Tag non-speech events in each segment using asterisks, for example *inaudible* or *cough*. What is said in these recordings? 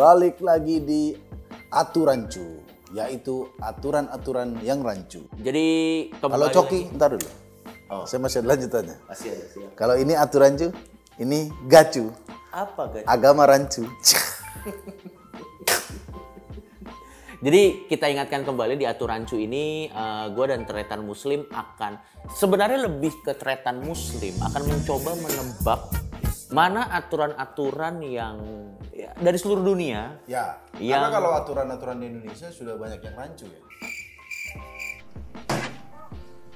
balik lagi di aturancu, yaitu aturan-aturan yang rancu. Jadi Kalau Coki, lagi- ntar dulu. Saya masih ada lanjutannya. Masih ada siap. Kalau ini aturancu, ini gacu, Apa guys? agama rancu. *laughs* Jadi kita ingatkan kembali di aturancu ini, gue dan Tretan Muslim akan sebenarnya lebih ke Tretan Muslim akan mencoba menebak mana aturan-aturan yang ya, dari seluruh dunia Ya, Yang- karena kalau aturan-aturan di Indonesia sudah banyak yang rancu ya.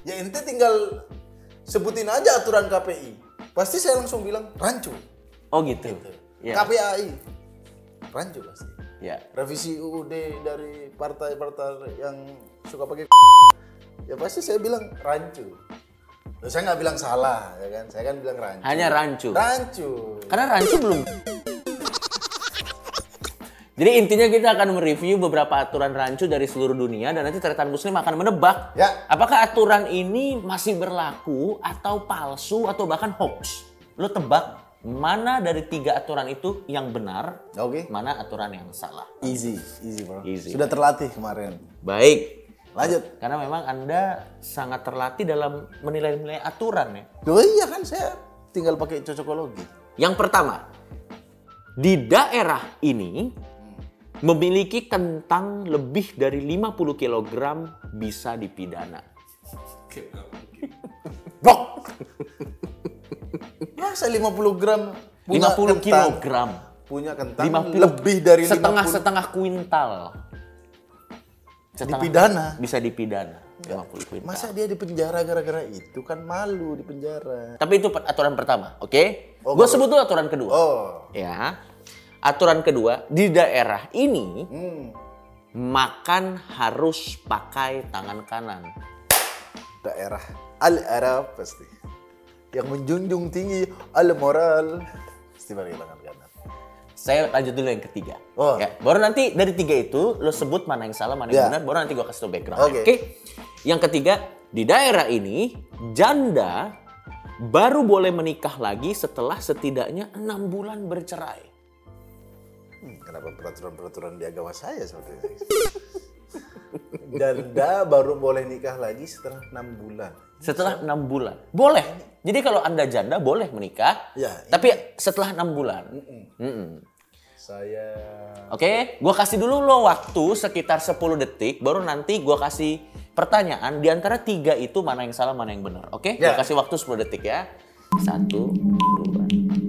Ya ente tinggal sebutin aja aturan KPI. Pasti saya langsung bilang rancu. Oh gitu. Ya. KPAI. Rancu pasti. ya. Revisi UUD dari partai-partai yang suka pakai *laughs* ya pasti saya bilang rancu. Loh, saya nggak bilang salah ya kan, saya kan bilang rancu. Hanya rancu. Rancu. Karena rancu belum. Jadi intinya kita akan mereview beberapa aturan rancu dari seluruh dunia dan nanti Tretan Muslim akan menebak Ya. apakah aturan ini masih berlaku atau palsu atau bahkan hoax. Lo tebak mana dari tiga aturan itu yang benar, Oke. mana aturan yang salah. Easy, easy bro. Easy. Sudah terlatih kemarin. Baik, Lanjut. karena memang Anda sangat terlatih dalam menilai-nilai aturan ya. Oh iya kan saya tinggal pakai cocokologi. Yang pertama, di daerah ini memiliki kentang lebih dari 50 kg bisa dipidana. *laughs* Bok. Masa 50 gram punya 50 kentang? kilogram. Punya kentang 50 lebih dari 50 setengah-setengah kuintal. Setengah- Dipidana? Bisa dipidana. 50 kuintal. Masa dia di penjara gara-gara itu kan malu di penjara. Tapi itu aturan pertama, oke? Oh, Gue sebut dulu aturan kedua. Oh. Ya. Aturan kedua, di daerah ini Hmm. makan harus pakai tangan kanan. Daerah Al-Arab pasti. Yang menjunjung tinggi. Pasti pakai tangan kanan. Saya lanjut dulu yang ketiga. Oh. Ya, baru nanti dari tiga itu lo sebut mana yang salah, mana yang Ya. benar, baru nanti gua kasih tau background. Oke. Oke. Yang ketiga, di daerah ini janda baru boleh menikah lagi setelah setidaknya enam bulan bercerai. Hmm, kenapa peraturan-peraturan di agama saya seperti ini? *laughs* Janda baru boleh nikah lagi setelah enam bulan. Setelah enam bulan, boleh. Jadi kalau anda janda boleh menikah, Ya, tapi setelah enam bulan. Mm-mm. Saya Oke, gua kasih dulu lo waktu sekitar 10 detik, baru nanti gua kasih pertanyaan di antara tiga itu mana yang salah, mana yang benar. Oke, Ya. gua kasih waktu 10 detik ya. Satu, dua, tiga, empat,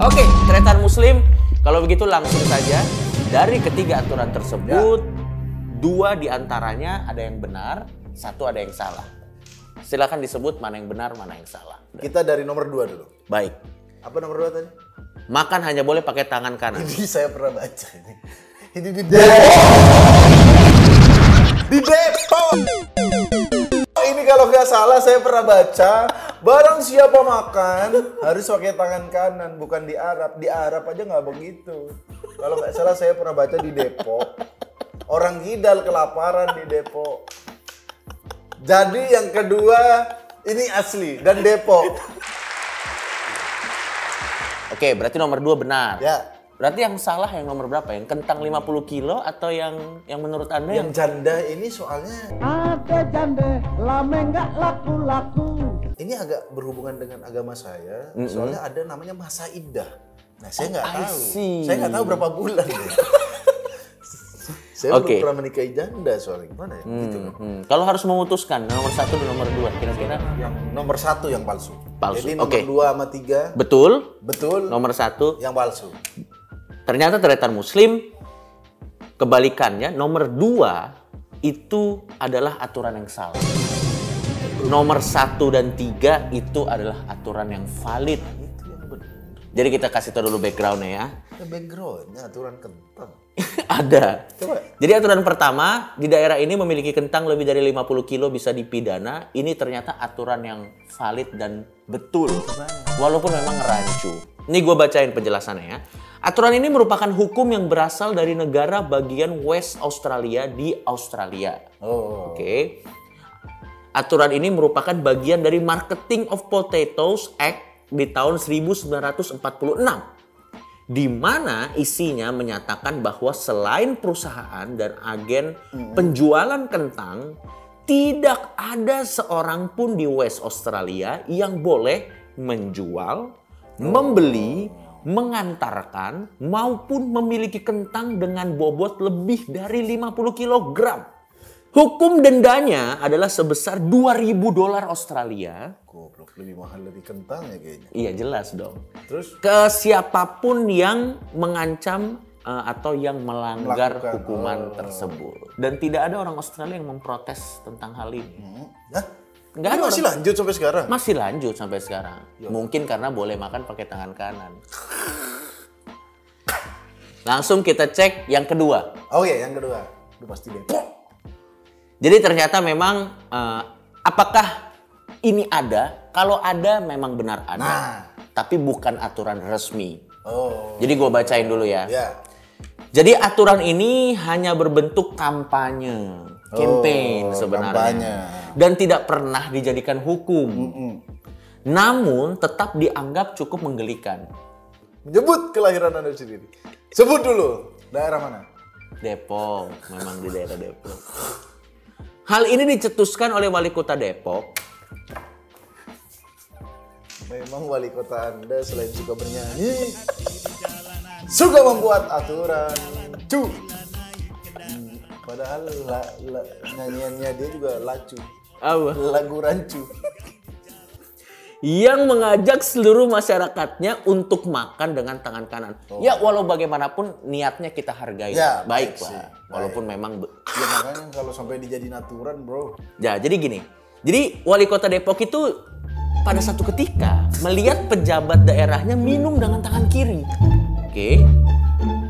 Oke, Tretan Muslim, kalau begitu langsung saja dari ketiga aturan tersebut, dua di antaranya ada yang benar, satu ada yang salah. Silakan disebut mana yang benar, mana yang salah. kita dari nomor dua dulu. Baik. Apa nomor dua tadi? Makan hanya boleh pakai tangan kanan. Ini saya pernah baca ini. Ini di Depok. Di Depok. Ini kalau nggak salah saya pernah baca. Barang siapa makan harus pakai tangan kanan, bukan di Arab. Di Arab aja nggak begitu. Kalau nggak salah saya pernah baca di Depok. Orang Kidal kelaparan di Depok. Jadi yang kedua ini asli dan Depok. Oke, berarti nomor dua benar. Ya. Berarti yang salah yang nomor berapa? Yang kentang 50 kilo atau yang yang menurut Anda yang Yang janda ini soalnya Ada jande lame nggak laku-laku. ini agak berhubungan dengan agama saya. Soalnya ada namanya masa idah. Nah, saya nggak I tahu. see. Saya nggak tahu berapa bulan. ya. *laughs* saya Oke. belum pernah menikahi janda soalnya gimana ya? Gitu kan. Hmm, kalau harus memutuskan nomor satu dan nomor dua, kira-kira Yang nomor satu yang palsu. Palsu, Jadi nomor oke. dua sama tiga betul? betul. Nomor satu, yang palsu. ternyata Tretan Muslim kebalikannya nomor dua itu adalah aturan yang salah. Nomor satu dan tiga itu adalah aturan yang valid. Itu yang benar. Jadi kita kasih tahu dulu backgroundnya ya. Ya, backgroundnya aturan kentang. *laughs* Ada. Coba. Jadi aturan pertama, di daerah ini memiliki kentang lebih dari 50 kilo bisa dipidana. Ini ternyata aturan yang valid dan betul. Walaupun memang rancu. Ini gue bacain penjelasannya ya. Aturan ini merupakan hukum yang berasal dari negara bagian West Australia di Australia. Oh. Oke. aturan ini merupakan bagian dari Marketing of Potatoes Act di tahun 1946 di mana isinya menyatakan bahwa selain perusahaan dan agen penjualan kentang, tidak ada seorang pun di West Australia yang boleh menjual, membeli, mengantarkan maupun memiliki kentang dengan bobot lebih dari 50 kg. Hukum dendanya adalah sebesar 2000 dolar Australia. Goblok, lebih mahal lebih kentang ya kayaknya. Iya jelas dong Terus ke siapa pun yang mengancam uh, atau yang melanggar Melakukan, hukuman oh. tersebut. Dan tidak ada orang Australia yang memprotes tentang hal ini. Hah? Nggak Ini ada masih lanjut sampai sekarang? Masih lanjut sampai sekarang. Mungkin karena boleh makan pakai tangan kanan. Langsung kita cek yang kedua. Oh iya, yang kedua. Udah pasti Depok. Jadi ternyata memang uh, apakah ini ada? Kalau ada memang benar ada. Nah. Tapi bukan aturan resmi. Oh. Jadi gue bacain dulu ya. Ya. Jadi aturan ini hanya berbentuk kampanye, campaign Oh, sebenarnya, kampanye. dan tidak pernah dijadikan hukum. Namun tetap dianggap cukup menggelikan. Menyebut kelahiran Anda sendiri. Sebut dulu. Daerah mana? Depok, memang di daerah Depok. Hal ini dicetuskan oleh wali kota Depok. Memang wali kota Anda selain suka bernyanyi, suka membuat aturan. Cu. Hmm, Padahal la- la- nyanyiannya dia juga lacu. Apa? Lagu rancu. Yang mengajak seluruh masyarakatnya untuk makan dengan tangan kanan. Ya walau bagaimanapun niatnya kita hargai. Ya, baik, baik. Pak. Walaupun memang Ya makanya kalau sampai dijadiin aturan bro. Ya, jadi gini. Jadi wali kota Depok itu pada satu ketika melihat pejabat daerahnya minum dengan tangan kiri. Oke.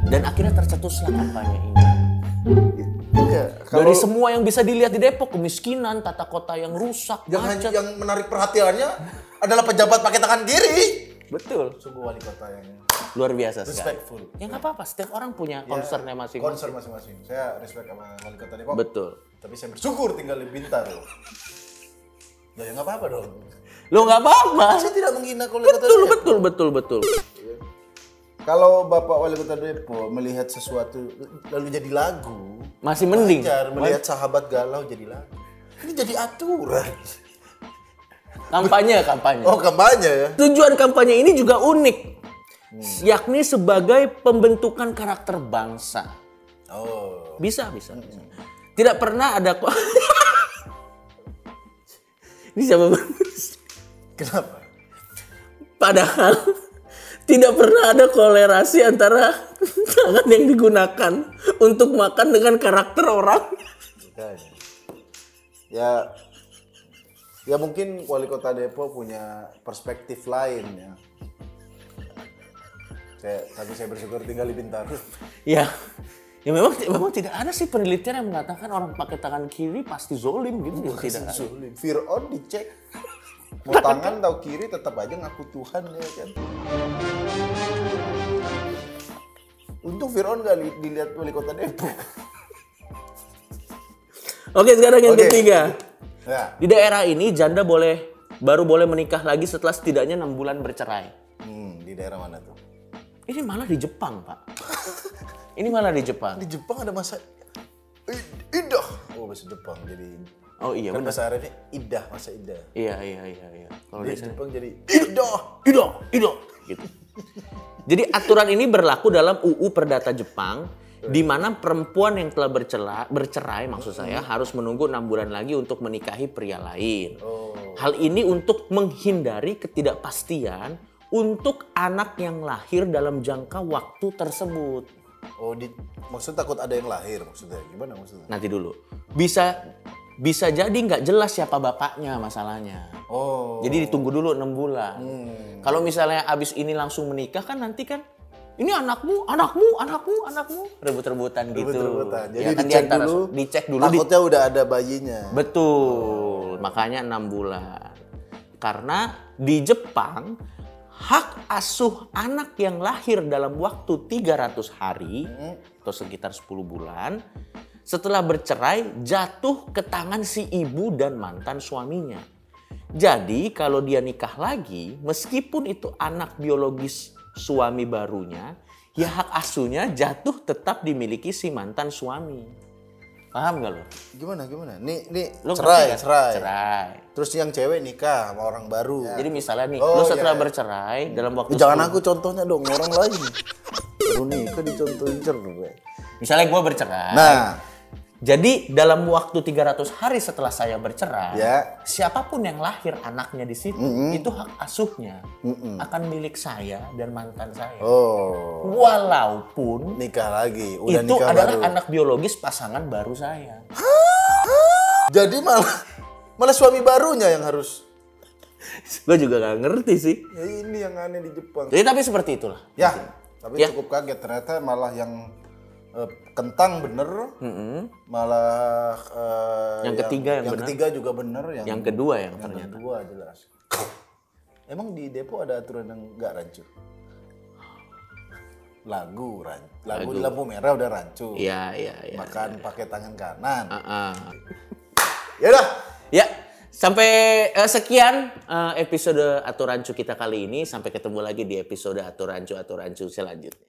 Dan akhirnya tercetuslah kampanye ini. Iya. Kalau Dari semua yang bisa dilihat di Depok, kemiskinan, tata kota yang rusak, yang, macet. yang menarik perhatiannya adalah pejabat pakai tangan kiri. Betul. Sungguh wali kota yang Luar biasa sekali. respectful. Ya nggak apa-apa, setiap orang punya concernnya masing-masing. Concern masing-masing. Saya respect sama wali kota Depok. Betul. Tapi saya bersyukur tinggal di Bintar. Ya, ya nggak apa-apa dong. Lo nggak apa-apa. Saya tidak menghina wali kota Betul, Depok. betul, betul, betul. Kalau Bapak Wali Kota Depok melihat sesuatu lalu jadi lagu, Masih mending. wajar melihat sahabat galau jadi lagu. Ini jadi aturan. Kampanye, kampanye. Oh kampanye ya? Tujuan kampanye ini juga unik, yakni sebagai pembentukan karakter bangsa. Oh. Bisa, bisa. bisa. Tidak pernah ada kok. *laughs* ini siapa? Kenapa? Padahal tidak pernah ada kolerasi antara *laughs* tangan yang digunakan untuk makan dengan karakter orang. Ya, ya mungkin wali kota Depok punya perspektif lain ya. Saya, tapi saya bersyukur tinggal di Bintaro. Ya, ya memang memang tidak ada sih penelitian yang mengatakan orang pakai tangan kiri pasti zolim gitu. ya, tidak. Sulit. Fir'aun dicek. Mau tangan atau kiri tetap aja ngaku Tuhan ya kan. Untung Fir'aun gak li- dilihat wali kota Depok. Oke, sekarang yang Oke. ketiga. Ya. Di daerah ini janda boleh baru boleh menikah lagi setelah setidaknya enam bulan bercerai. Hmm, di daerah mana tuh? Ini malah di Jepang, Pak. Ini malah di Jepang. Di Jepang ada masa idah. Oh, bahasa Jepang jadi Oh iya kan bahasa Arabnya idah, masa idah. Iya iya iya iya. Kalau Di Jepang jadi idah. Ido, Ido gitu. Jadi aturan ini berlaku dalam UU Perdata Jepang di mana perempuan yang telah bercerai, bercerai maksud saya harus menunggu enam bulan lagi untuk menikahi pria lain. Oh. Hal ini untuk menghindari ketidakpastian untuk anak yang lahir dalam jangka waktu tersebut. Oh, di maksud takut ada yang lahir maksudnya. Gimana maksudnya? Nanti dulu. Bisa bisa jadi nggak jelas siapa bapaknya masalahnya. Oh. Jadi ditunggu dulu enam bulan. Kalau misalnya abis ini langsung menikah kan nanti kan ini anakmu, anakmu, anakmu, anakmu rebut-rebutan gitu. Rebut-rebutan. Jadi Ya kan dicek diantara- dulu. dicek dulu. di- Takutnya udah ada bayinya. betul. Makanya enam bulan. Karena di Jepang hak asuh anak yang lahir dalam waktu 300 hari atau sekitar 10 bulan setelah bercerai jatuh ke tangan si ibu dan mantan suaminya. Jadi kalau dia nikah lagi, meskipun itu anak biologis suami barunya, ya hak asuhnya jatuh tetap dimiliki si mantan suami. Paham gak lo? Gimana gimana? Nih nih Lo cerai, nggak? cerai. Cerai. Terus yang cewek nikah sama orang baru. Jadi misalnya nih, Oh, lo setelah iya. bercerai dalam waktu Jangan 10 aku contohnya dong, orang lain. Baru nikah dicontohin cerai. Misalnya gue bercerai. Nah, Jadi dalam waktu 300 hari setelah saya bercerai, Ya. siapa pun yang lahir anaknya di situ, itu hak asuhnya akan milik saya dan mantan saya. oh, Walaupun nikah lagi, udah itu nikah adalah baru. anak biologis pasangan baru saya. Jadi malah malah suami barunya yang harus. Gue juga gak ngerti sih. Ya ini yang aneh di Jepang. Jadi tapi seperti itulah. Ya, tapi Ya. cukup kaget ternyata malah yang eh, kentang bener, malah eh, Yang ketiga yang benar. ketiga juga bener, yang, Yang kedua yang yang ternyata. kedua jelas. Emang di Depo ada aturan yang nggak rancu? Lagu, ran, lagu, di lampu merah udah rancu. Iya, iya, iya. Makan pakai tangan kanan. Ah. Ya udah. Ya, sampai eh, sekian eh, episode Aturancu kita kali ini. Sampai ketemu lagi di episode Aturancu Aturancu selanjutnya.